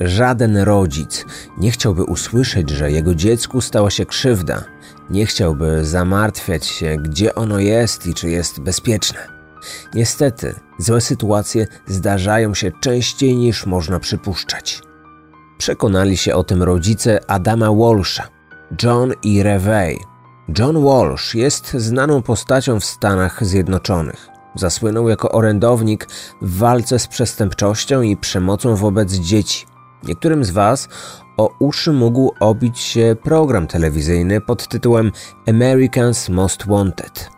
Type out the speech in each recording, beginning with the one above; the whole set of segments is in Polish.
Żaden rodzic nie chciałby usłyszeć, że jego dziecku stała się krzywda. Nie chciałby zamartwiać się, gdzie ono jest i czy jest bezpieczne. Niestety, złe sytuacje zdarzają się częściej niż można przypuszczać. Przekonali się o tym rodzice Adama Walsha, John i Revey. John Walsh jest znaną postacią w Stanach Zjednoczonych. Zasłynął jako orędownik w walce z przestępczością i przemocą wobec dzieci. Niektórym z Was o uszy mógł obić się program telewizyjny pod tytułem Americans Most Wanted.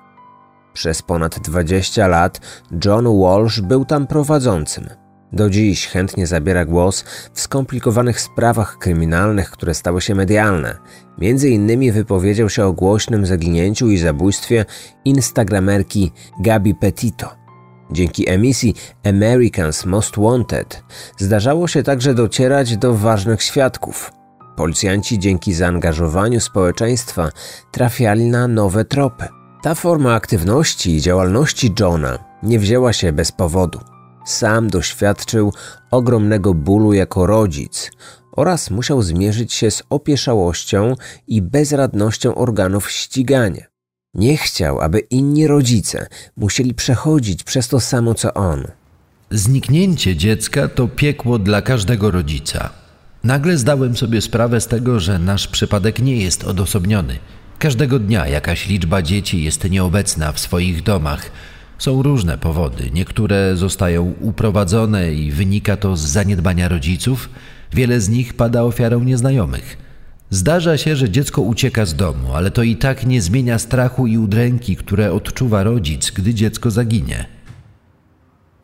Przez ponad 20 lat John Walsh był tam prowadzącym. Do dziś chętnie zabiera głos w skomplikowanych sprawach kryminalnych, które stały się medialne. Między innymi wypowiedział się o głośnym zaginięciu i zabójstwie instagramerki Gabi Petito. Dzięki emisji Americans Most Wanted zdarzało się także docierać do ważnych świadków. Policjanci dzięki zaangażowaniu społeczeństwa trafiali na nowe tropy. Ta forma aktywności i działalności Johna nie wzięła się bez powodu. Sam doświadczył ogromnego bólu jako rodzic oraz musiał zmierzyć się z opieszałością i bezradnością organów ścigania. Nie chciał, aby inni rodzice musieli przechodzić przez to samo co on. Zniknięcie dziecka to piekło dla każdego rodzica. Nagle zdałem sobie sprawę z tego, że nasz przypadek nie jest odosobniony. Każdego dnia jakaś liczba dzieci jest nieobecna w swoich domach. Są różne powody. Niektóre zostają uprowadzone i wynika to z zaniedbania rodziców. Wiele z nich pada ofiarą nieznajomych. Zdarza się, że dziecko ucieka z domu, ale to i tak nie zmienia strachu i udręki, które odczuwa rodzic, gdy dziecko zaginie.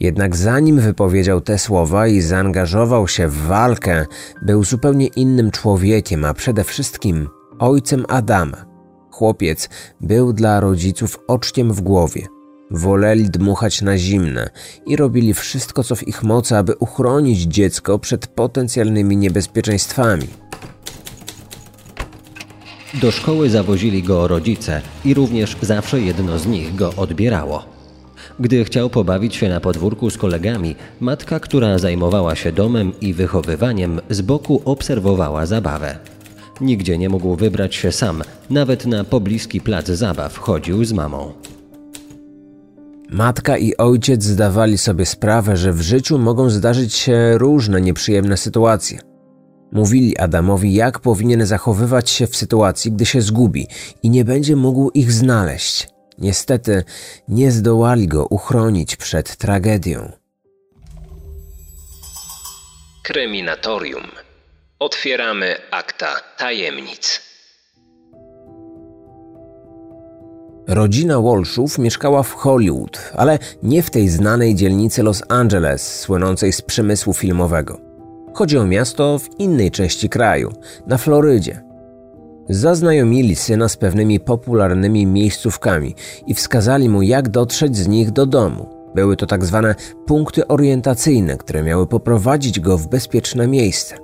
Jednak zanim wypowiedział te słowa i zaangażował się w walkę, był zupełnie innym człowiekiem, a przede wszystkim ojcem Adama. Chłopiec był dla rodziców oczkiem w głowie. Woleli dmuchać na zimne i robili wszystko, co w ich mocy, aby uchronić dziecko przed potencjalnymi niebezpieczeństwami. Do szkoły zawozili go rodzice i również zawsze jedno z nich go odbierało. Gdy chciał pobawić się na podwórku z kolegami, matka, która zajmowała się domem i wychowywaniem, z boku obserwowała zabawę. Nigdzie nie mógł wybrać się sam, nawet na pobliski plac zabaw chodził z mamą. Matka i ojciec zdawali sobie sprawę, że w życiu mogą zdarzyć się różne nieprzyjemne sytuacje. Mówili Adamowi, jak powinien zachowywać się w sytuacji, gdy się zgubi i nie będzie mógł ich znaleźć. Niestety nie zdołali go uchronić przed tragedią. Kryminatorium. Otwieramy akta tajemnic. Rodzina Walshów mieszkała w Hollywood, ale nie w tej znanej dzielnicy Los Angeles, słynącej z przemysłu filmowego. Chodzi o miasto w innej części kraju, na Florydzie. Zaznajomili syna z pewnymi popularnymi miejscówkami i wskazali mu, jak dotrzeć z nich do domu. Były to tak zwane punkty orientacyjne, które miały poprowadzić go w bezpieczne miejsce.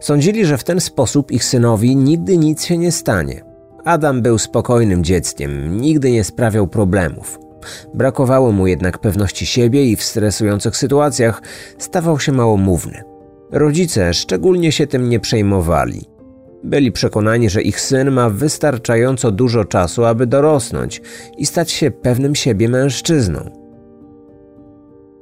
Sądzili, że w ten sposób ich synowi nigdy nic się nie stanie. Adam był spokojnym dzieckiem, nigdy nie sprawiał problemów. Brakowało mu jednak pewności siebie i w stresujących sytuacjach stawał się małomówny. Rodzice szczególnie się tym nie przejmowali. Byli przekonani, że ich syn ma wystarczająco dużo czasu, aby dorosnąć i stać się pewnym siebie mężczyzną.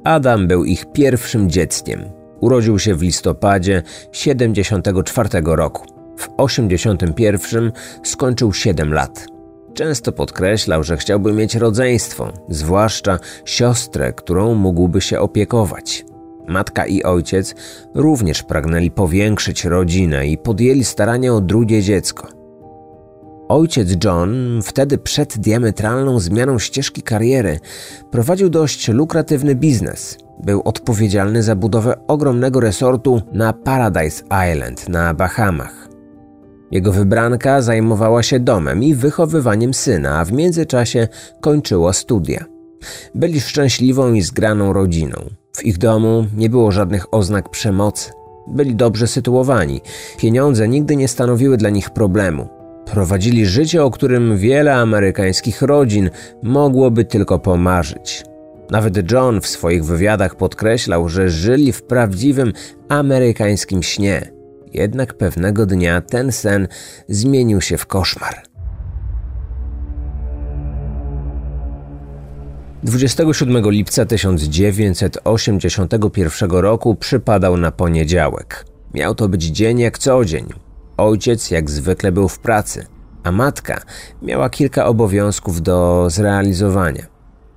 Adam był ich pierwszym dzieckiem. Urodził się w listopadzie 74 roku. W 81 skończył 7 lat. Często podkreślał, że chciałby mieć rodzeństwo, zwłaszcza siostrę, którą mógłby się opiekować. Matka i ojciec również pragnęli powiększyć rodzinę i podjęli starania o drugie dziecko. Ojciec John, wtedy przed diametralną zmianą ścieżki kariery, prowadził dość lukratywny biznes. Był odpowiedzialny za budowę ogromnego resortu na Paradise Island na Bahamach. Jego wybranka zajmowała się domem i wychowywaniem syna, a w międzyczasie kończyła studia. Byli szczęśliwą i zgraną rodziną. W ich domu nie było żadnych oznak przemocy. Byli dobrze sytuowani. Pieniądze nigdy nie stanowiły dla nich problemu. Prowadzili życie, o którym wiele amerykańskich rodzin mogłoby tylko pomarzyć. Nawet John w swoich wywiadach podkreślał, że żyli w prawdziwym amerykańskim śnie. Jednak pewnego dnia ten sen zmienił się w koszmar. 27 lipca 1981 roku przypadał na poniedziałek. Miał to być dzień jak co dzień. Ojciec jak zwykle był w pracy, a matka miała kilka obowiązków do zrealizowania.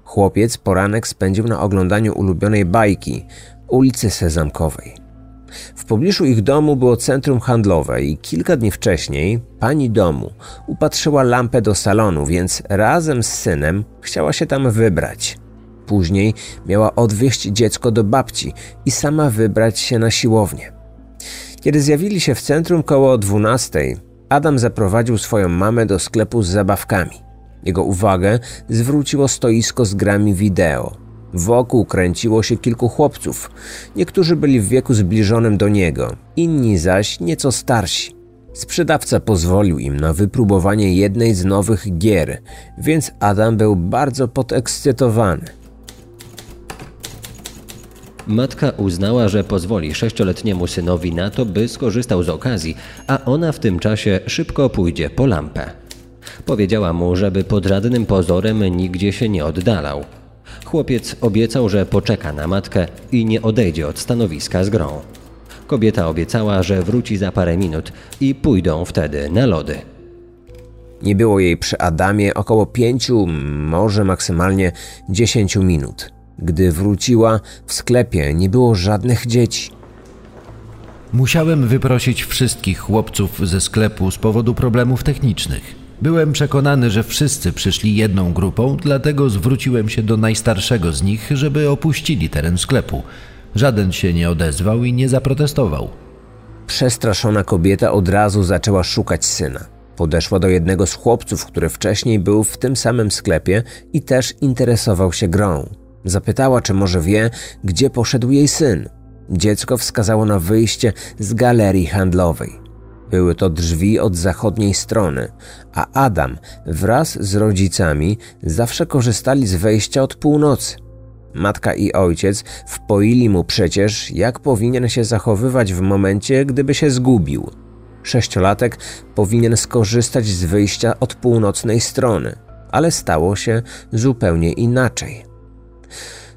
Chłopiec poranek spędził na oglądaniu ulubionej bajki ulicy Sezamkowej. W pobliżu ich domu było centrum handlowe i kilka dni wcześniej pani domu upatrzyła lampę do salonu, więc razem z synem chciała się tam wybrać. Później miała odwieźć dziecko do babci i sama wybrać się na siłownię. Kiedy zjawili się w centrum koło 12, Adam zaprowadził swoją mamę do sklepu z zabawkami. Jego uwagę zwróciło stoisko z grami wideo. Wokół kręciło się kilku chłopców. Niektórzy byli w wieku zbliżonym do niego, inni zaś nieco starsi. Sprzedawca pozwolił im na wypróbowanie jednej z nowych gier, więc Adam był bardzo podekscytowany. Matka uznała, że pozwoli sześcioletniemu synowi na to, by skorzystał z okazji, a ona w tym czasie szybko pójdzie po lampę. Powiedziała mu, żeby pod żadnym pozorem nigdzie się nie oddalał. Chłopiec obiecał, że poczeka na matkę i nie odejdzie od stanowiska z grą. Kobieta obiecała, że wróci za parę minut i pójdą wtedy na lody. Nie było jej przy Adamie około pięciu, może maksymalnie dziesięciu minut. Gdy wróciła, w sklepie nie było żadnych dzieci. Musiałem wyprosić wszystkich chłopców ze sklepu z powodu problemów technicznych. Byłem przekonany, że wszyscy przyszli jedną grupą, dlatego zwróciłem się do najstarszego z nich, żeby opuścili teren sklepu. Żaden się nie odezwał i nie zaprotestował. Przestraszona kobieta od razu zaczęła szukać syna. Podeszła do jednego z chłopców, który wcześniej był w tym samym sklepie i też interesował się grą. Zapytała, czy może wie, gdzie poszedł jej syn. Dziecko wskazało na wyjście z galerii handlowej. Były to drzwi od zachodniej strony, a Adam wraz z rodzicami zawsze korzystali z wejścia od północy. Matka i ojciec wpoili mu przecież, jak powinien się zachowywać w momencie, gdyby się zgubił. Sześciolatek powinien skorzystać z wyjścia od północnej strony, ale stało się zupełnie inaczej.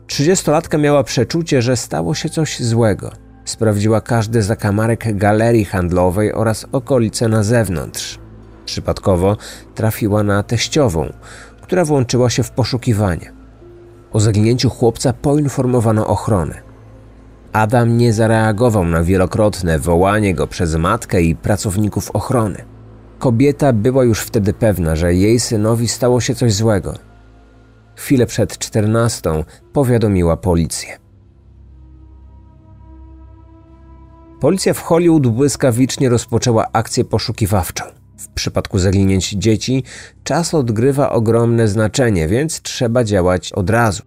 Trzydziestolatka miała przeczucie, że stało się coś złego. Sprawdziła każdy zakamarek galerii handlowej oraz okolice na zewnątrz. Przypadkowo trafiła na teściową, która włączyła się w poszukiwanie. O zaginięciu chłopca poinformowano ochronę. Adam nie zareagował na wielokrotne wołanie go przez matkę i pracowników ochrony. Kobieta była już wtedy pewna, że jej synowi stało się coś złego. Chwilę przed czternastą powiadomiła policję. Policja w Hollywood błyskawicznie rozpoczęła akcję poszukiwawczą. W przypadku zaginięć dzieci czas odgrywa ogromne znaczenie, więc trzeba działać od razu.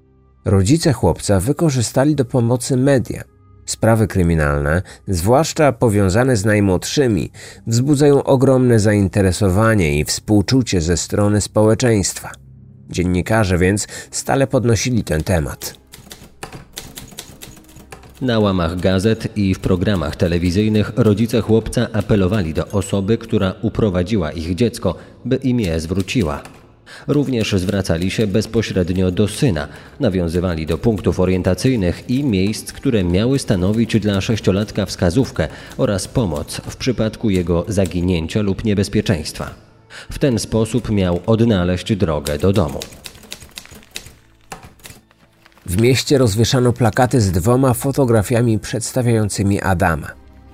Rodzice chłopca wykorzystali do pomocy media. Sprawy kryminalne, zwłaszcza powiązane z najmłodszymi, wzbudzają ogromne zainteresowanie i współczucie ze strony społeczeństwa. Dziennikarze więc stale podnosili ten temat. Na łamach gazet i w programach telewizyjnych rodzice chłopca apelowali do osoby, która uprowadziła ich dziecko, by im je zwróciła. Również zwracali się bezpośrednio do syna, nawiązywali do punktów orientacyjnych i miejsc, które miały stanowić dla sześciolatka wskazówkę oraz pomoc w przypadku jego zaginięcia lub niebezpieczeństwa. W ten sposób miał odnaleźć drogę do domu. W mieście rozwieszano plakaty z dwoma fotografiami przedstawiającymi Adama.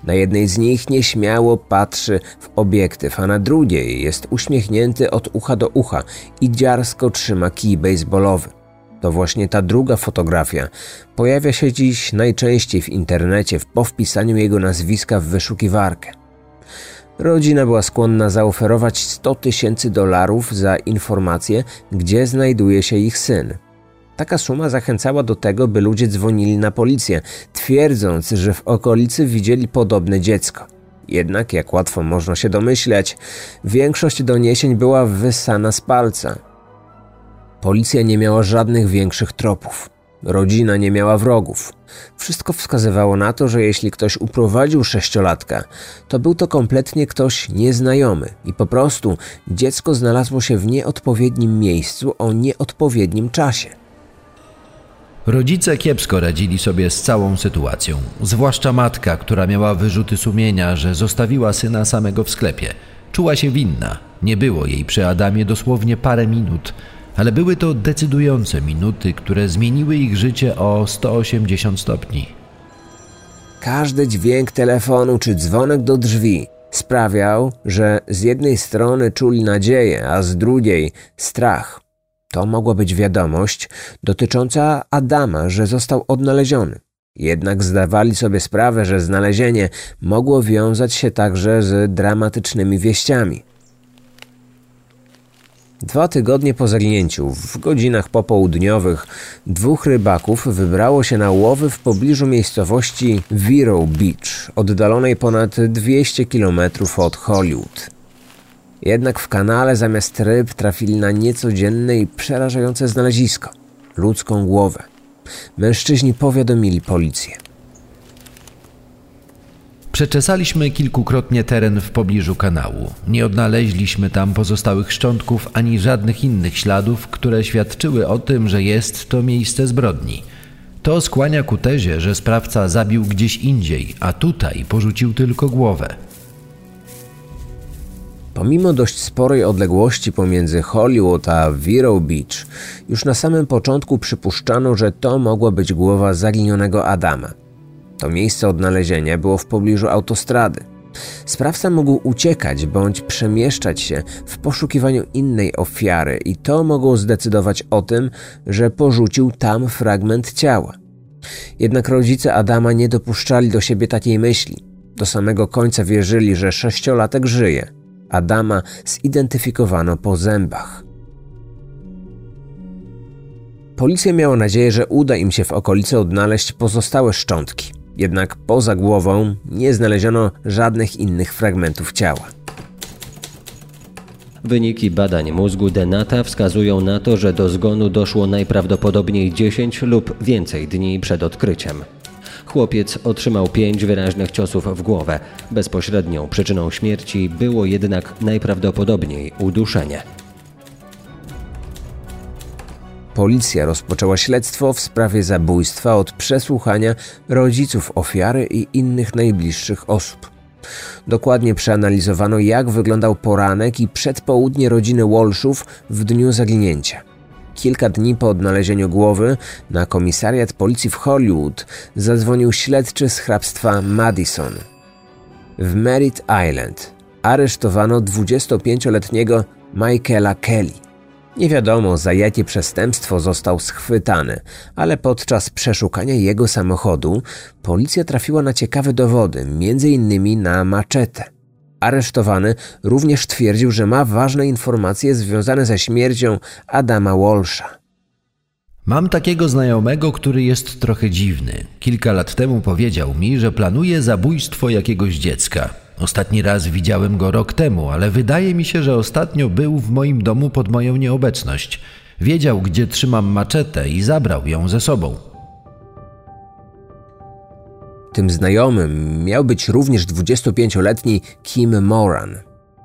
Na jednej z nich nieśmiało patrzy w obiektyw, a na drugiej jest uśmiechnięty od ucha do ucha i dziarsko trzyma kij baseballowy. To właśnie ta druga fotografia pojawia się dziś najczęściej w internecie po wpisaniu jego nazwiska w wyszukiwarkę. Rodzina była skłonna zaoferować 100 tysięcy dolarów za informację, gdzie znajduje się ich syn. Taka suma zachęcała do tego, by ludzie dzwonili na policję, twierdząc, że w okolicy widzieli podobne dziecko. Jednak, jak łatwo można się domyśleć, większość doniesień była wyssana z palca. Policja nie miała żadnych większych tropów. Rodzina nie miała wrogów. Wszystko wskazywało na to, że jeśli ktoś uprowadził sześciolatka, to był to kompletnie ktoś nieznajomy i po prostu dziecko znalazło się w nieodpowiednim miejscu o nieodpowiednim czasie. Rodzice kiepsko radzili sobie z całą sytuacją, zwłaszcza matka, która miała wyrzuty sumienia, że zostawiła syna samego w sklepie. Czuła się winna. Nie było jej przy Adamie dosłownie parę minut, ale były to decydujące minuty, które zmieniły ich życie o 180 stopni. Każdy dźwięk telefonu czy dzwonek do drzwi sprawiał, że z jednej strony czuli nadzieję, a z drugiej strach. To mogła być wiadomość dotycząca Adama, że został odnaleziony. Jednak zdawali sobie sprawę, że znalezienie mogło wiązać się także z dramatycznymi wieściami. Dwa tygodnie po zaginięciu, w godzinach popołudniowych, dwóch rybaków wybrało się na łowy w pobliżu miejscowości Vero Beach, oddalonej ponad 200 km od Hollywood. Jednak w kanale zamiast ryb trafili na niecodzienne i przerażające znalezisko ludzką głowę. Mężczyźni powiadomili policję. Przeczesaliśmy kilkukrotnie teren w pobliżu kanału. Nie odnaleźliśmy tam pozostałych szczątków ani żadnych innych śladów, które świadczyły o tym, że jest to miejsce zbrodni. To skłania ku tezie, że sprawca zabił gdzieś indziej, a tutaj porzucił tylko głowę. Pomimo dość sporej odległości pomiędzy Hollywood a Vero Beach, już na samym początku przypuszczano, że to mogła być głowa zaginionego Adama. To miejsce odnalezienia było w pobliżu autostrady. Sprawca mógł uciekać bądź przemieszczać się w poszukiwaniu innej ofiary, i to mogło zdecydować o tym, że porzucił tam fragment ciała. Jednak rodzice Adama nie dopuszczali do siebie takiej myśli. Do samego końca wierzyli, że sześciolatek żyje. Adama zidentyfikowano po zębach. Policja miała nadzieję, że uda im się w okolicy odnaleźć pozostałe szczątki. Jednak poza głową nie znaleziono żadnych innych fragmentów ciała. Wyniki badań mózgu Denata wskazują na to, że do zgonu doszło najprawdopodobniej 10 lub więcej dni przed odkryciem. Chłopiec otrzymał pięć wyraźnych ciosów w głowę. Bezpośrednią przyczyną śmierci było jednak najprawdopodobniej uduszenie. Policja rozpoczęła śledztwo w sprawie zabójstwa od przesłuchania rodziców ofiary i innych najbliższych osób. Dokładnie przeanalizowano, jak wyglądał poranek i przedpołudnie rodziny Walshów w dniu zaginięcia. Kilka dni po odnalezieniu głowy na komisariat policji w Hollywood zadzwonił śledczy z hrabstwa Madison. W Merritt Island aresztowano 25-letniego Michaela Kelly. Nie wiadomo za jakie przestępstwo został schwytany, ale podczas przeszukania jego samochodu policja trafiła na ciekawe dowody, m.in. na maczetę. Aresztowany również twierdził, że ma ważne informacje związane ze śmiercią Adama Walsha. Mam takiego znajomego, który jest trochę dziwny. Kilka lat temu powiedział mi, że planuje zabójstwo jakiegoś dziecka. Ostatni raz widziałem go rok temu, ale wydaje mi się, że ostatnio był w moim domu pod moją nieobecność. Wiedział, gdzie trzymam maczetę i zabrał ją ze sobą. Tym znajomym miał być również 25-letni Kim Moran.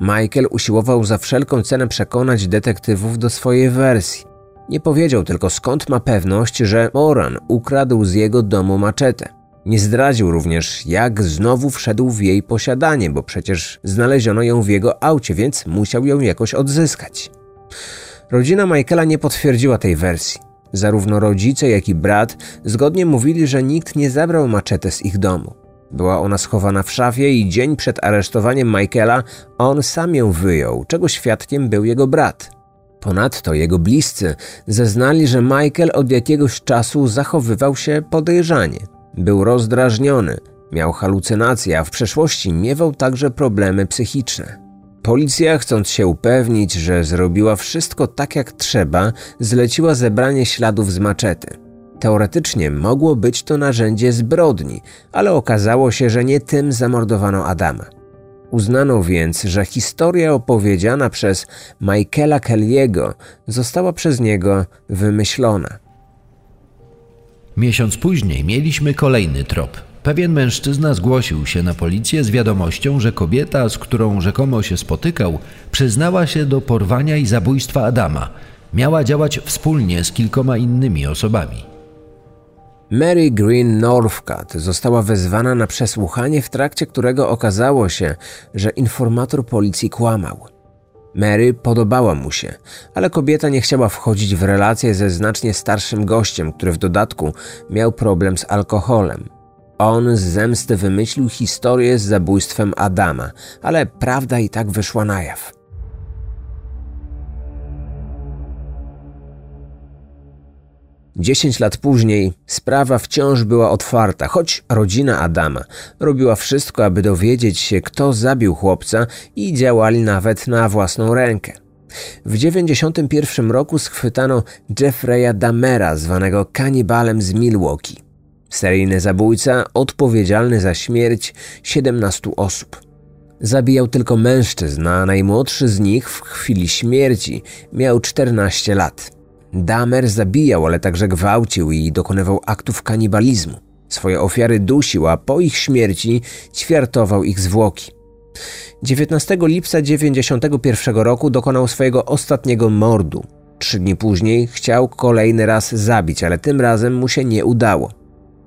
Michael usiłował za wszelką cenę przekonać detektywów do swojej wersji. Nie powiedział tylko skąd ma pewność, że Moran ukradł z jego domu maczetę. Nie zdradził również, jak znowu wszedł w jej posiadanie, bo przecież znaleziono ją w jego aucie, więc musiał ją jakoś odzyskać. Rodzina Michaela nie potwierdziła tej wersji. Zarówno rodzice, jak i brat zgodnie mówili, że nikt nie zabrał maczetę z ich domu. Była ona schowana w szafie i dzień przed aresztowaniem Michaela on sam ją wyjął, czego świadkiem był jego brat. Ponadto jego bliscy zeznali, że Michael od jakiegoś czasu zachowywał się podejrzanie. Był rozdrażniony, miał halucynacje, a w przeszłości miewał także problemy psychiczne. Policja, chcąc się upewnić, że zrobiła wszystko tak jak trzeba, zleciła zebranie śladów z maczety. Teoretycznie mogło być to narzędzie zbrodni, ale okazało się, że nie tym zamordowano Adama. Uznano więc, że historia opowiedziana przez Michaela Kelly'ego została przez niego wymyślona. Miesiąc później mieliśmy kolejny trop. Pewien mężczyzna zgłosił się na policję z wiadomością, że kobieta, z którą rzekomo się spotykał, przyznała się do porwania i zabójstwa Adama. Miała działać wspólnie z kilkoma innymi osobami. Mary Green Northcutt została wezwana na przesłuchanie, w trakcie którego okazało się, że informator policji kłamał. Mary podobała mu się, ale kobieta nie chciała wchodzić w relację ze znacznie starszym gościem, który w dodatku miał problem z alkoholem. On z zemsty wymyślił historię z zabójstwem Adama, ale prawda i tak wyszła na jaw. Dziesięć lat później sprawa wciąż była otwarta, choć rodzina Adama robiła wszystko, aby dowiedzieć się, kto zabił chłopca i działali nawet na własną rękę. W 1991 roku schwytano Jeffreya Damera, zwanego kanibalem z Milwaukee. Seryjny zabójca odpowiedzialny za śmierć 17 osób. Zabijał tylko mężczyzn, a najmłodszy z nich w chwili śmierci miał 14 lat. Damer zabijał, ale także gwałcił i dokonywał aktów kanibalizmu. Swoje ofiary dusił, a po ich śmierci ćwiartował ich zwłoki. 19 lipca 1991 roku dokonał swojego ostatniego mordu. Trzy dni później chciał kolejny raz zabić, ale tym razem mu się nie udało.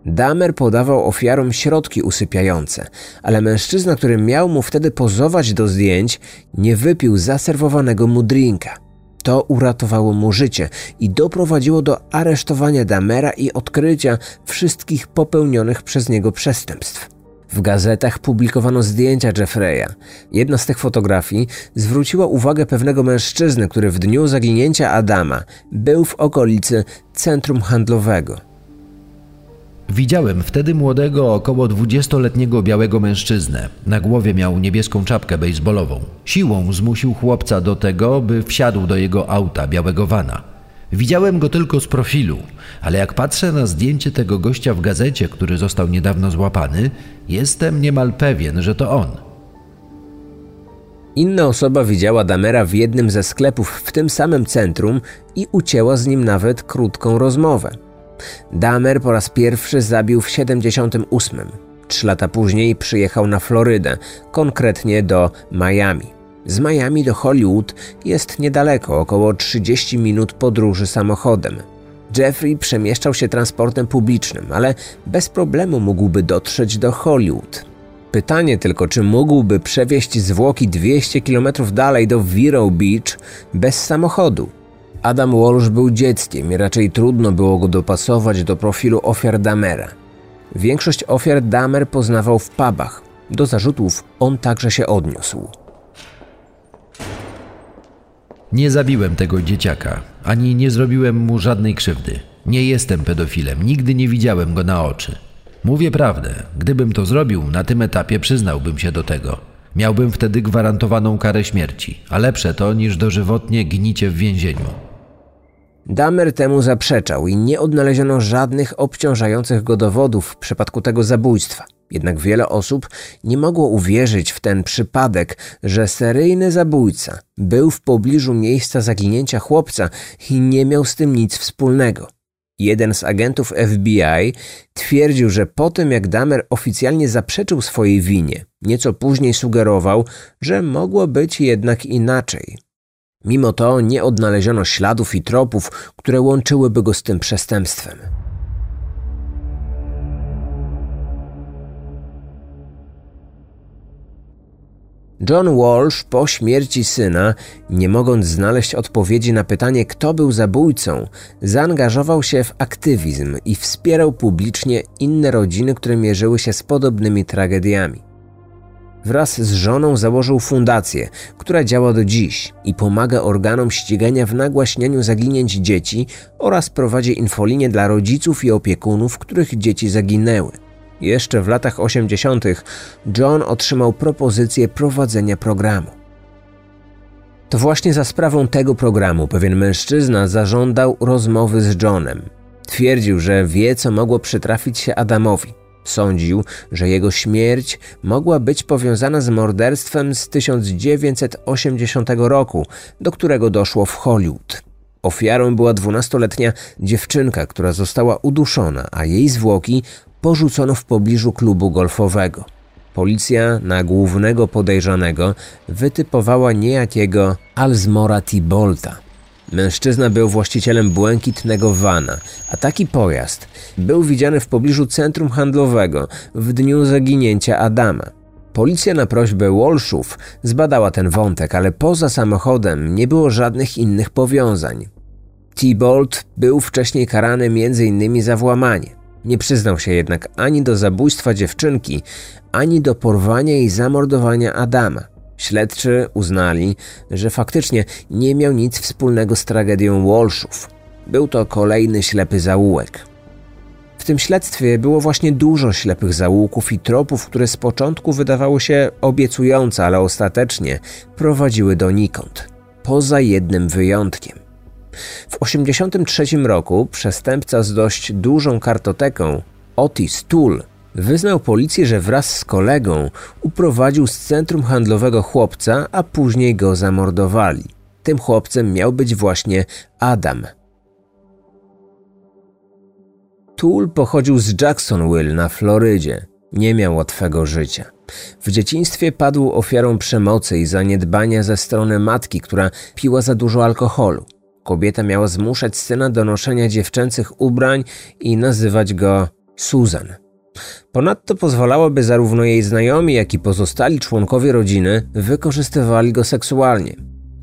Damer podawał ofiarom środki usypiające, ale mężczyzna, który miał mu wtedy pozować do zdjęć, nie wypił zaserwowanego mu drinka. To uratowało mu życie i doprowadziło do aresztowania Damera i odkrycia wszystkich popełnionych przez niego przestępstw. W gazetach publikowano zdjęcia Jeffreya. Jedna z tych fotografii zwróciła uwagę pewnego mężczyzny, który w dniu zaginięcia Adama był w okolicy centrum handlowego. Widziałem wtedy młodego, około dwudziestoletniego białego mężczyznę. Na głowie miał niebieską czapkę bejsbolową. Siłą zmusił chłopca do tego, by wsiadł do jego auta, białego wana. Widziałem go tylko z profilu, ale jak patrzę na zdjęcie tego gościa w gazecie, który został niedawno złapany, jestem niemal pewien, że to on. Inna osoba widziała Damera w jednym ze sklepów w tym samym centrum i ucięła z nim nawet krótką rozmowę. Damer po raz pierwszy zabił w 78. Trzy lata później przyjechał na Florydę, konkretnie do Miami. Z Miami do Hollywood jest niedaleko, około 30 minut podróży samochodem. Jeffrey przemieszczał się transportem publicznym, ale bez problemu mógłby dotrzeć do Hollywood. Pytanie tylko, czy mógłby przewieźć zwłoki 200 km dalej do Vero Beach bez samochodu. Adam Walsh był dzieckiem i raczej trudno było go dopasować do profilu ofiar Damera. Większość ofiar Damer poznawał w pubach. Do zarzutów on także się odniósł. Nie zabiłem tego dzieciaka, ani nie zrobiłem mu żadnej krzywdy. Nie jestem pedofilem, nigdy nie widziałem go na oczy. Mówię prawdę, gdybym to zrobił, na tym etapie przyznałbym się do tego. Miałbym wtedy gwarantowaną karę śmierci, a lepsze to niż dożywotnie gnicie w więzieniu. Damer temu zaprzeczał i nie odnaleziono żadnych obciążających go dowodów w przypadku tego zabójstwa. Jednak wiele osób nie mogło uwierzyć w ten przypadek, że seryjny zabójca był w pobliżu miejsca zaginięcia chłopca i nie miał z tym nic wspólnego. Jeden z agentów FBI twierdził, że po tym jak Damer oficjalnie zaprzeczył swojej winie, nieco później sugerował, że mogło być jednak inaczej. Mimo to nie odnaleziono śladów i tropów, które łączyłyby go z tym przestępstwem. John Walsh po śmierci syna, nie mogąc znaleźć odpowiedzi na pytanie, kto był zabójcą, zaangażował się w aktywizm i wspierał publicznie inne rodziny, które mierzyły się z podobnymi tragediami. Wraz z żoną założył fundację, która działa do dziś i pomaga organom ścigania w nagłaśnianiu zaginięć dzieci oraz prowadzi infolinię dla rodziców i opiekunów, których dzieci zaginęły. Jeszcze w latach 80. John otrzymał propozycję prowadzenia programu. To właśnie za sprawą tego programu pewien mężczyzna zażądał rozmowy z Johnem. Twierdził, że wie, co mogło przytrafić się Adamowi. Sądził, że jego śmierć mogła być powiązana z morderstwem z 1980 roku, do którego doszło w Hollywood. Ofiarą była dwunastoletnia dziewczynka, która została uduszona, a jej zwłoki porzucono w pobliżu klubu golfowego. Policja na głównego podejrzanego wytypowała niejakiego Alzmora Tibolta. Mężczyzna był właścicielem błękitnego vana, a taki pojazd był widziany w pobliżu centrum handlowego w dniu zaginięcia Adama. Policja na prośbę Walshów zbadała ten wątek, ale poza samochodem nie było żadnych innych powiązań. T-Bolt był wcześniej karany m.in. za włamanie. Nie przyznał się jednak ani do zabójstwa dziewczynki, ani do porwania i zamordowania Adama. Śledczy uznali, że faktycznie nie miał nic wspólnego z tragedią Walshów. Był to kolejny ślepy zaułek. W tym śledztwie było właśnie dużo ślepych zaułków i tropów, które z początku wydawały się obiecujące, ale ostatecznie prowadziły donikąd. Poza jednym wyjątkiem. W 1983 roku przestępca z dość dużą kartoteką, Otis Tool, wyznał policji, że wraz z kolegą uprowadził z centrum handlowego chłopca, a później go zamordowali. Tym chłopcem miał być właśnie Adam, Tool pochodził z Jacksonville na Florydzie. Nie miał łatwego życia. W dzieciństwie padł ofiarą przemocy i zaniedbania ze strony matki, która piła za dużo alkoholu. Kobieta miała zmuszać syna do noszenia dziewczęcych ubrań i nazywać go Susan. Ponadto pozwalałoby zarówno jej znajomi, jak i pozostali członkowie rodziny wykorzystywali go seksualnie.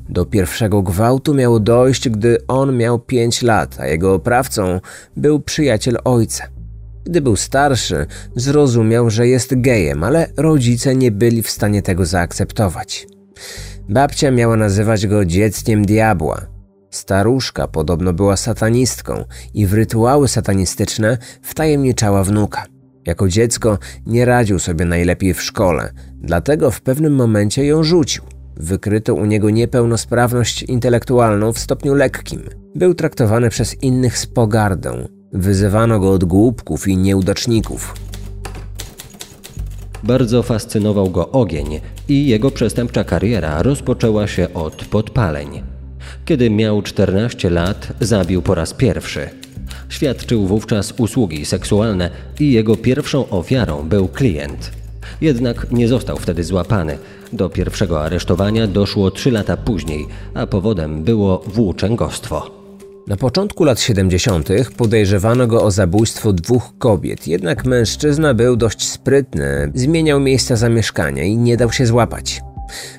Do pierwszego gwałtu miało dojść, gdy on miał 5 lat, a jego oprawcą był przyjaciel ojca. Gdy był starszy, zrozumiał, że jest gejem, ale rodzice nie byli w stanie tego zaakceptować. Babcia miała nazywać go dzieckiem diabła. Staruszka podobno była satanistką i w rytuały satanistyczne wtajemniczała wnuka. Jako dziecko nie radził sobie najlepiej w szkole, dlatego w pewnym momencie ją rzucił. Wykryto u niego niepełnosprawność intelektualną w stopniu lekkim. Był traktowany przez innych z pogardą. Wyzywano go od głupków i nieudaczników. Bardzo fascynował go ogień i jego przestępcza kariera rozpoczęła się od podpaleń. Kiedy miał 14 lat, zabił po raz pierwszy. Świadczył wówczas usługi seksualne i jego pierwszą ofiarą był klient. Jednak nie został wtedy złapany. Do pierwszego aresztowania doszło trzy lata później, a powodem było włóczęgostwo. Na początku lat 70. podejrzewano go o zabójstwo dwóch kobiet, jednak mężczyzna był dość sprytny, zmieniał miejsca zamieszkania i nie dał się złapać.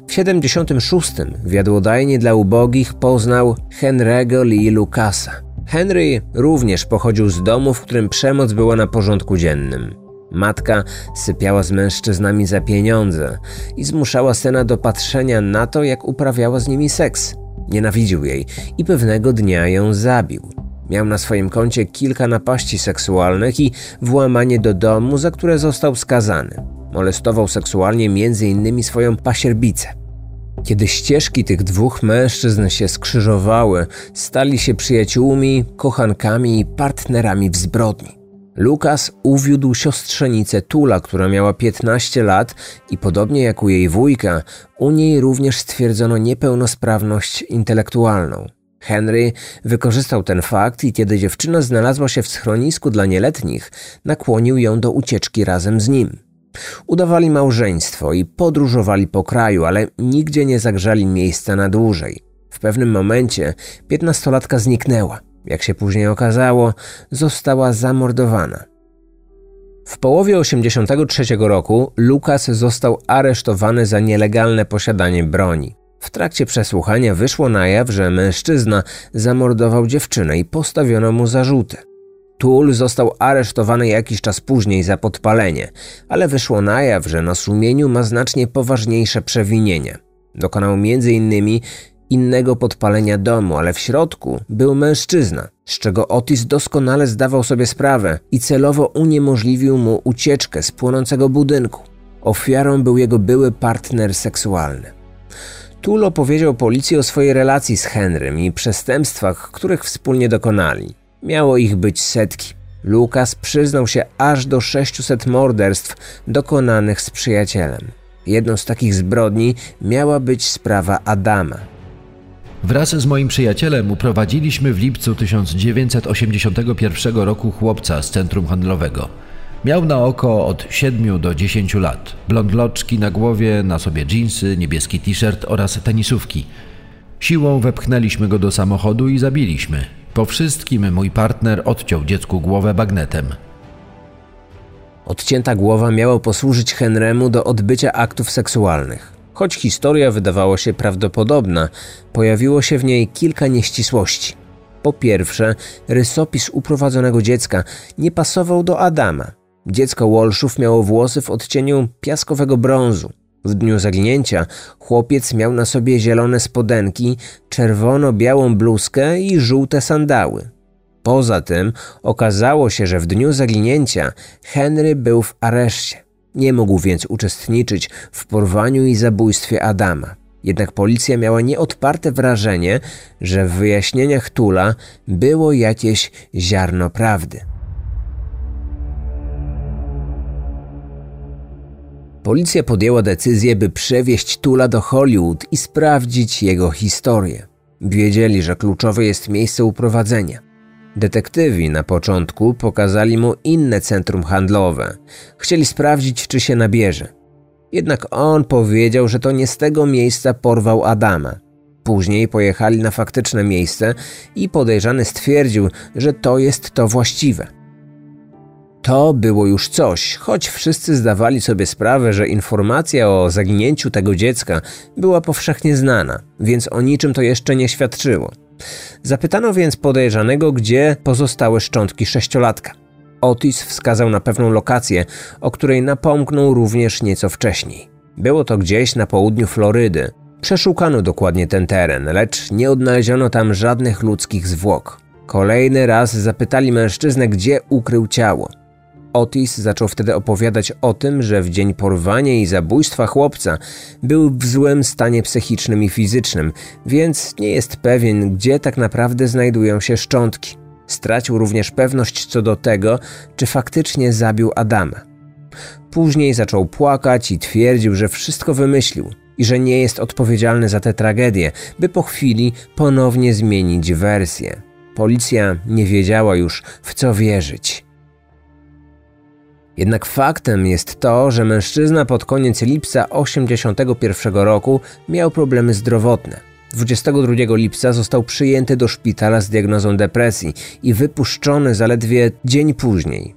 W 76. w jadłodajni dla ubogich poznał Henry'ego Lee Lucasa. Henry również pochodził z domu, w którym przemoc była na porządku dziennym. Matka sypiała z mężczyznami za pieniądze i zmuszała syna do patrzenia na to, jak uprawiała z nimi seks. Nienawidził jej i pewnego dnia ją zabił. Miał na swoim koncie kilka napaści seksualnych i włamanie do domu, za które został skazany. Molestował seksualnie m.in. swoją pasierbicę. Kiedy ścieżki tych dwóch mężczyzn się skrzyżowały, stali się przyjaciółmi, kochankami i partnerami w zbrodni. Lukas uwiódł siostrzenicę Tula, która miała 15 lat i podobnie jak u jej wujka, u niej również stwierdzono niepełnosprawność intelektualną. Henry wykorzystał ten fakt i kiedy dziewczyna znalazła się w schronisku dla nieletnich, nakłonił ją do ucieczki razem z nim. Udawali małżeństwo i podróżowali po kraju, ale nigdzie nie zagrzali miejsca na dłużej. W pewnym momencie piętnastolatka zniknęła. Jak się później okazało, została zamordowana. W połowie 1983 roku Lukas został aresztowany za nielegalne posiadanie broni. W trakcie przesłuchania wyszło na jaw, że mężczyzna zamordował dziewczynę i postawiono mu zarzuty. Tool został aresztowany jakiś czas później za podpalenie, ale wyszło na jaw, że na sumieniu ma znacznie poważniejsze przewinienie. Dokonał m.in innego podpalenia domu, ale w środku był mężczyzna, z czego Otis doskonale zdawał sobie sprawę i celowo uniemożliwił mu ucieczkę z płonącego budynku. Ofiarą był jego były partner seksualny. Tulo opowiedział policji o swojej relacji z Henrym i przestępstwach, których wspólnie dokonali. Miało ich być setki. Lukas przyznał się aż do 600 morderstw dokonanych z przyjacielem. Jedną z takich zbrodni miała być sprawa Adama, Wraz z moim przyjacielem uprowadziliśmy w lipcu 1981 roku chłopca z centrum handlowego. Miał na oko od 7 do 10 lat. Blond loczki na głowie, na sobie dżinsy, niebieski t-shirt oraz tenisówki. Siłą wepchnęliśmy go do samochodu i zabiliśmy. Po wszystkim mój partner odciął dziecku głowę bagnetem. Odcięta głowa miała posłużyć Henrymu do odbycia aktów seksualnych. Choć historia wydawała się prawdopodobna, pojawiło się w niej kilka nieścisłości. Po pierwsze, rysopis uprowadzonego dziecka nie pasował do Adama. Dziecko Walshów miało włosy w odcieniu piaskowego brązu. W dniu zaginięcia chłopiec miał na sobie zielone spodenki, czerwono-białą bluzkę i żółte sandały. Poza tym okazało się, że w dniu zaginięcia Henry był w areszcie. Nie mógł więc uczestniczyć w porwaniu i zabójstwie Adama. Jednak policja miała nieodparte wrażenie, że w wyjaśnieniach Tula było jakieś ziarno prawdy. Policja podjęła decyzję, by przewieźć Tula do Hollywood i sprawdzić jego historię. Wiedzieli, że kluczowe jest miejsce uprowadzenia. Detektywi na początku pokazali mu inne centrum handlowe. Chcieli sprawdzić, czy się nabierze. Jednak on powiedział, że to nie z tego miejsca porwał Adama. Później pojechali na faktyczne miejsce i podejrzany stwierdził, że to jest to właściwe. To było już coś, choć wszyscy zdawali sobie sprawę, że informacja o zaginięciu tego dziecka była powszechnie znana, więc o niczym to jeszcze nie świadczyło. Zapytano więc podejrzanego, gdzie pozostałe szczątki sześciolatka. Otis wskazał na pewną lokację, o której napomknął również nieco wcześniej. Było to gdzieś na południu Florydy. Przeszukano dokładnie ten teren, lecz nie odnaleziono tam żadnych ludzkich zwłok. Kolejny raz zapytali mężczyznę, gdzie ukrył ciało. Otis zaczął wtedy opowiadać o tym, że w dzień porwania i zabójstwa chłopca był w złym stanie psychicznym i fizycznym, więc nie jest pewien, gdzie tak naprawdę znajdują się szczątki. Stracił również pewność co do tego, czy faktycznie zabił Adama. Później zaczął płakać i twierdził, że wszystko wymyślił i że nie jest odpowiedzialny za tę tragedię, by po chwili ponownie zmienić wersję. Policja nie wiedziała już, w co wierzyć. Jednak faktem jest to, że mężczyzna pod koniec lipca 1981 roku miał problemy zdrowotne. 22 lipca został przyjęty do szpitala z diagnozą depresji i wypuszczony zaledwie dzień później.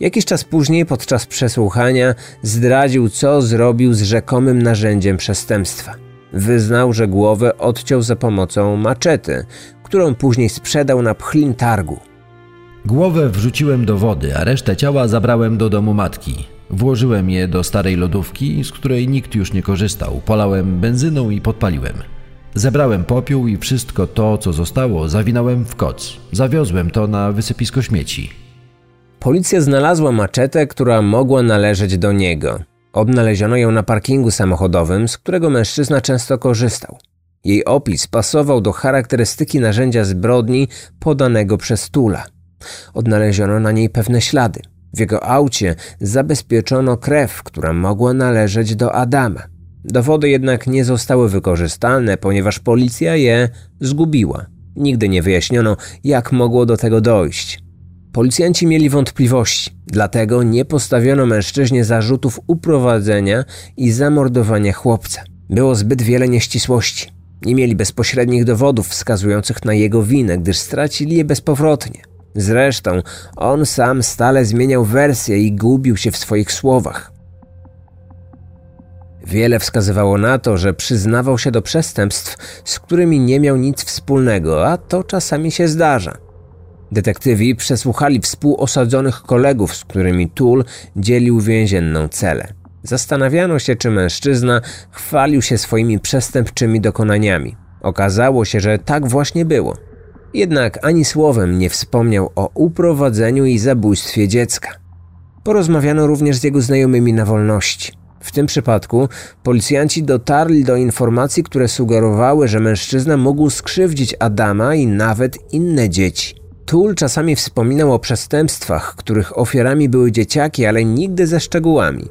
Jakiś czas później, podczas przesłuchania, zdradził, co zrobił z rzekomym narzędziem przestępstwa. Wyznał, że głowę odciął za pomocą maczety, którą później sprzedał na pchlim targu. Głowę wrzuciłem do wody, a resztę ciała zabrałem do domu matki. Włożyłem je do starej lodówki, z której nikt już nie korzystał. Polałem benzyną i podpaliłem. Zebrałem popiół i wszystko to, co zostało, zawinąłem w koc. Zawiozłem to na wysypisko śmieci. Policja znalazła maczetę, która mogła należeć do niego. Odnaleziono ją na parkingu samochodowym, z którego mężczyzna często korzystał. Jej opis pasował do charakterystyki narzędzia zbrodni podanego przez Tula. Odnaleziono na niej pewne ślady. W jego aucie zabezpieczono krew, która mogła należeć do Adama. Dowody jednak nie zostały wykorzystane, ponieważ policja je zgubiła. Nigdy nie wyjaśniono, jak mogło do tego dojść. Policjanci mieli wątpliwości, dlatego nie postawiono mężczyźnie zarzutów uprowadzenia i zamordowania chłopca. Było zbyt wiele nieścisłości. Nie mieli bezpośrednich dowodów wskazujących na jego winę, gdyż stracili je bezpowrotnie. Zresztą on sam stale zmieniał wersję i gubił się w swoich słowach. Wiele wskazywało na to, że przyznawał się do przestępstw, z którymi nie miał nic wspólnego, a to czasami się zdarza. Detektywi przesłuchali współosadzonych kolegów, z którymi Tull dzielił więzienną celę. Zastanawiano się, czy mężczyzna chwalił się swoimi przestępczymi dokonaniami. Okazało się, że tak właśnie było. Jednak ani słowem nie wspomniał o uprowadzeniu i zabójstwie dziecka. Porozmawiano również z jego znajomymi na wolności. W tym przypadku policjanci dotarli do informacji, które sugerowały, że mężczyzna mógł skrzywdzić Adama i nawet inne dzieci. Tul czasami wspominał o przestępstwach, których ofiarami były dzieciaki, ale nigdy ze szczegółami.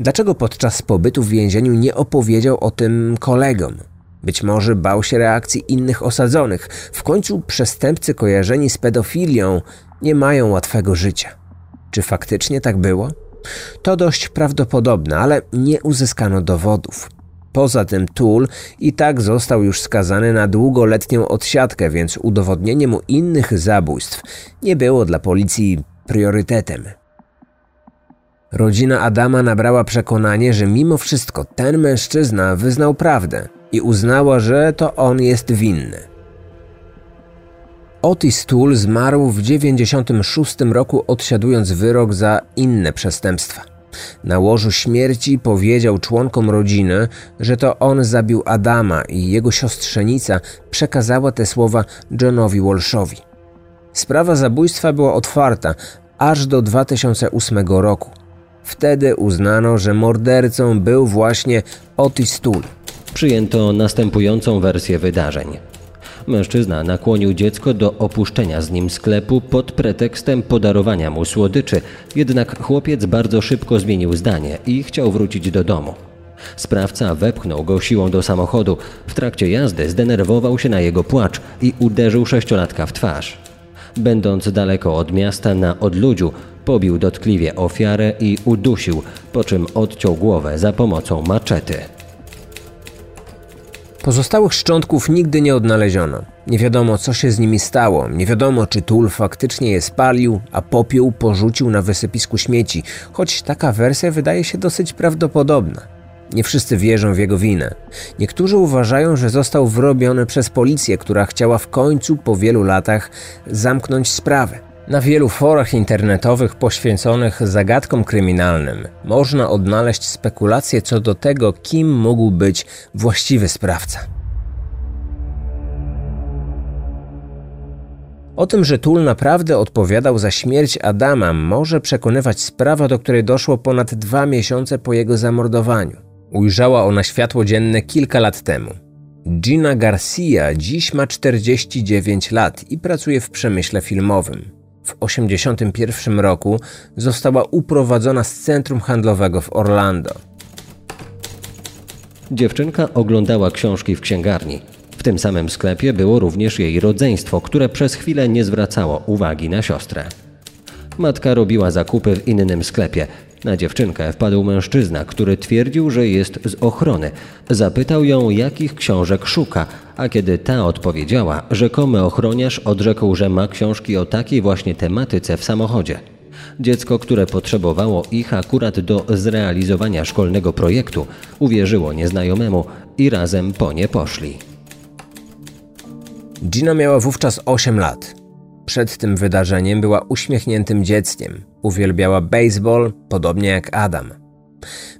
Dlaczego podczas pobytu w więzieniu nie opowiedział o tym kolegom? Być może bał się reakcji innych osadzonych. W końcu przestępcy kojarzeni z pedofilią nie mają łatwego życia. Czy faktycznie tak było? To dość prawdopodobne, ale nie uzyskano dowodów. Poza tym Tool i tak został już skazany na długoletnią odsiadkę, więc udowodnienie mu innych zabójstw nie było dla policji priorytetem. Rodzina Adama nabrała przekonanie, że mimo wszystko ten mężczyzna wyznał prawdę i uznała, że to on jest winny. Otis Tool zmarł w 96 roku odsiadując wyrok za inne przestępstwa. Na łożu śmierci powiedział członkom rodziny, że to on zabił Adama i jego siostrzenica przekazała te słowa Johnowi Walshowi. Sprawa zabójstwa była otwarta aż do 2008 roku. Wtedy uznano, że mordercą był właśnie Otis Toole. Przyjęto następującą wersję wydarzeń. Mężczyzna nakłonił dziecko do opuszczenia z nim sklepu pod pretekstem podarowania mu słodyczy, jednak chłopiec bardzo szybko zmienił zdanie i chciał wrócić do domu. Sprawca wepchnął go siłą do samochodu. W trakcie jazdy zdenerwował się na jego płacz i uderzył sześciolatka w twarz. Będąc daleko od miasta na odludziu, pobił dotkliwie ofiarę i udusił, po czym odciął głowę za pomocą maczety. Pozostałych szczątków nigdy nie odnaleziono. Nie wiadomo, co się z nimi stało. Nie wiadomo, czy Tul faktycznie je spalił, a popiół porzucił na wysypisku śmieci, choć taka wersja wydaje się dosyć prawdopodobna. Nie wszyscy wierzą w jego winę. Niektórzy uważają, że został wrobiony przez policję, która chciała w końcu po wielu latach zamknąć sprawę. Na wielu forach internetowych poświęconych zagadkom kryminalnym można odnaleźć spekulacje co do tego, kim mógł być właściwy sprawca. O tym, że Tul naprawdę odpowiadał za śmierć Adama, może przekonywać sprawa, do której doszło ponad dwa miesiące po jego zamordowaniu. Ujrzała ona światło dzienne kilka lat temu. Gina Garcia dziś ma 49 lat i pracuje w przemyśle filmowym. W 1981 roku została uprowadzona z centrum handlowego w Orlando. Dziewczynka oglądała książki w księgarni. W tym samym sklepie było również jej rodzeństwo, które przez chwilę nie zwracało uwagi na siostrę. Matka robiła zakupy w innym sklepie. Na dziewczynkę wpadł mężczyzna, który twierdził, że jest z ochrony. Zapytał ją, jakich książek szuka, a kiedy ta odpowiedziała, rzekomy ochroniarz odrzekł, że ma książki o takiej właśnie tematyce w samochodzie. Dziecko, które potrzebowało ich akurat do zrealizowania szkolnego projektu, uwierzyło nieznajomemu i razem po nie poszli. Gina miała wówczas 8 lat. Przed tym wydarzeniem była uśmiechniętym dzieckiem. Uwielbiała baseball, podobnie jak Adam.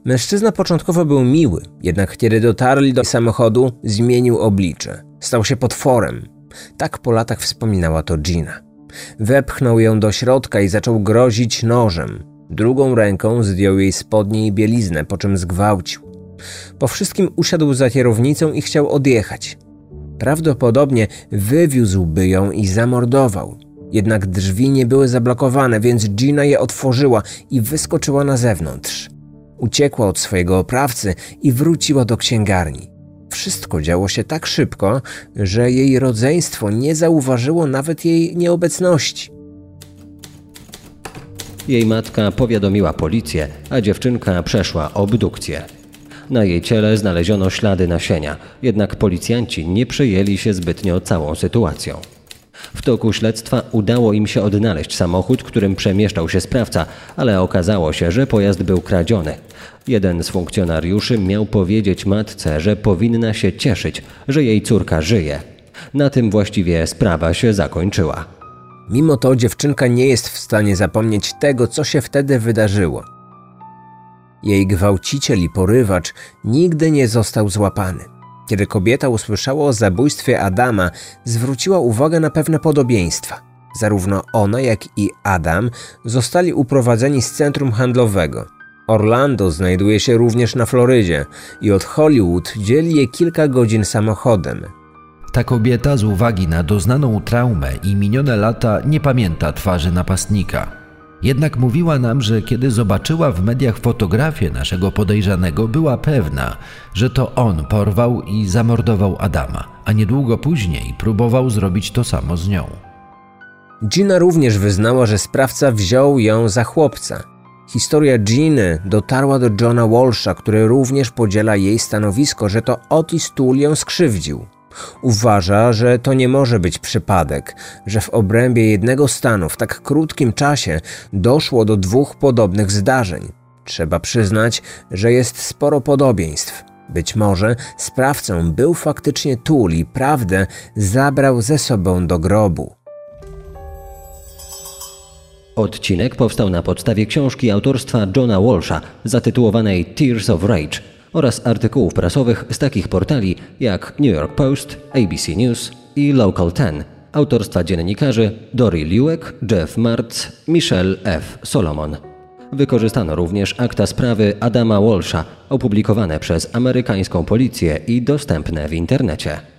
Mężczyzna początkowo był miły, jednak kiedy dotarli do samochodu, zmienił oblicze. Stał się potworem. Tak po latach wspominała to Gina. Wepchnął ją do środka i zaczął grozić nożem. Drugą ręką zdjął jej spodnie i bieliznę, po czym zgwałcił. Po wszystkim usiadł za kierownicą i chciał odjechać. Prawdopodobnie wywiózłby ją i zamordował. Jednak drzwi nie były zablokowane, więc Gina je otworzyła i wyskoczyła na zewnątrz. Uciekła od swojego oprawcy i wróciła do księgarni. Wszystko działo się tak szybko, że jej rodzeństwo nie zauważyło nawet jej nieobecności. Jej matka powiadomiła policję, a dziewczynka przeszła obdukcję. Na jej ciele znaleziono ślady nasienia, jednak policjanci nie przejęli się zbytnio całą sytuacją. W toku śledztwa udało im się odnaleźć samochód, którym przemieszczał się sprawca, ale okazało się, że pojazd był kradziony. Jeden z funkcjonariuszy miał powiedzieć matce, że powinna się cieszyć, że jej córka żyje. Na tym właściwie sprawa się zakończyła. Mimo to dziewczynka nie jest w stanie zapomnieć tego, co się wtedy wydarzyło. Jej gwałciciel i porywacz nigdy nie został złapany. Kiedy kobieta usłyszała o zabójstwie Adama, zwróciła uwagę na pewne podobieństwa. Zarówno ona, jak i Adam zostali uprowadzeni z centrum handlowego. Orlando znajduje się również na Florydzie i od Hollywood dzieli je kilka godzin samochodem. Ta kobieta z uwagi na doznaną traumę i minione lata nie pamięta twarzy napastnika. Jednak mówiła nam, że kiedy zobaczyła w mediach fotografię naszego podejrzanego, była pewna, że to on porwał i zamordował Adama, a niedługo później próbował zrobić to samo z nią. Gina również wyznała, że sprawca wziął ją za chłopca. Historia Giny dotarła do Johna Walsha, który również podziela jej stanowisko, że to Otis ją skrzywdził. Uważa, że to nie może być przypadek, że w obrębie jednego stanu w tak krótkim czasie doszło do dwóch podobnych zdarzeń. Trzeba przyznać, że jest sporo podobieństw. Być może sprawcą był faktycznie Tool i prawdę zabrał ze sobą do grobu. Odcinek powstał na podstawie książki autorstwa Johna Walsha zatytułowanej Tears of Rage oraz artykułów prasowych z takich portali jak New York Post, ABC News i Local 10 autorstwa dziennikarzy Dory Liłek, Jeff Martz, Michelle F. Solomon. Wykorzystano również akta sprawy Adama Walsha opublikowane przez amerykańską policję i dostępne w internecie.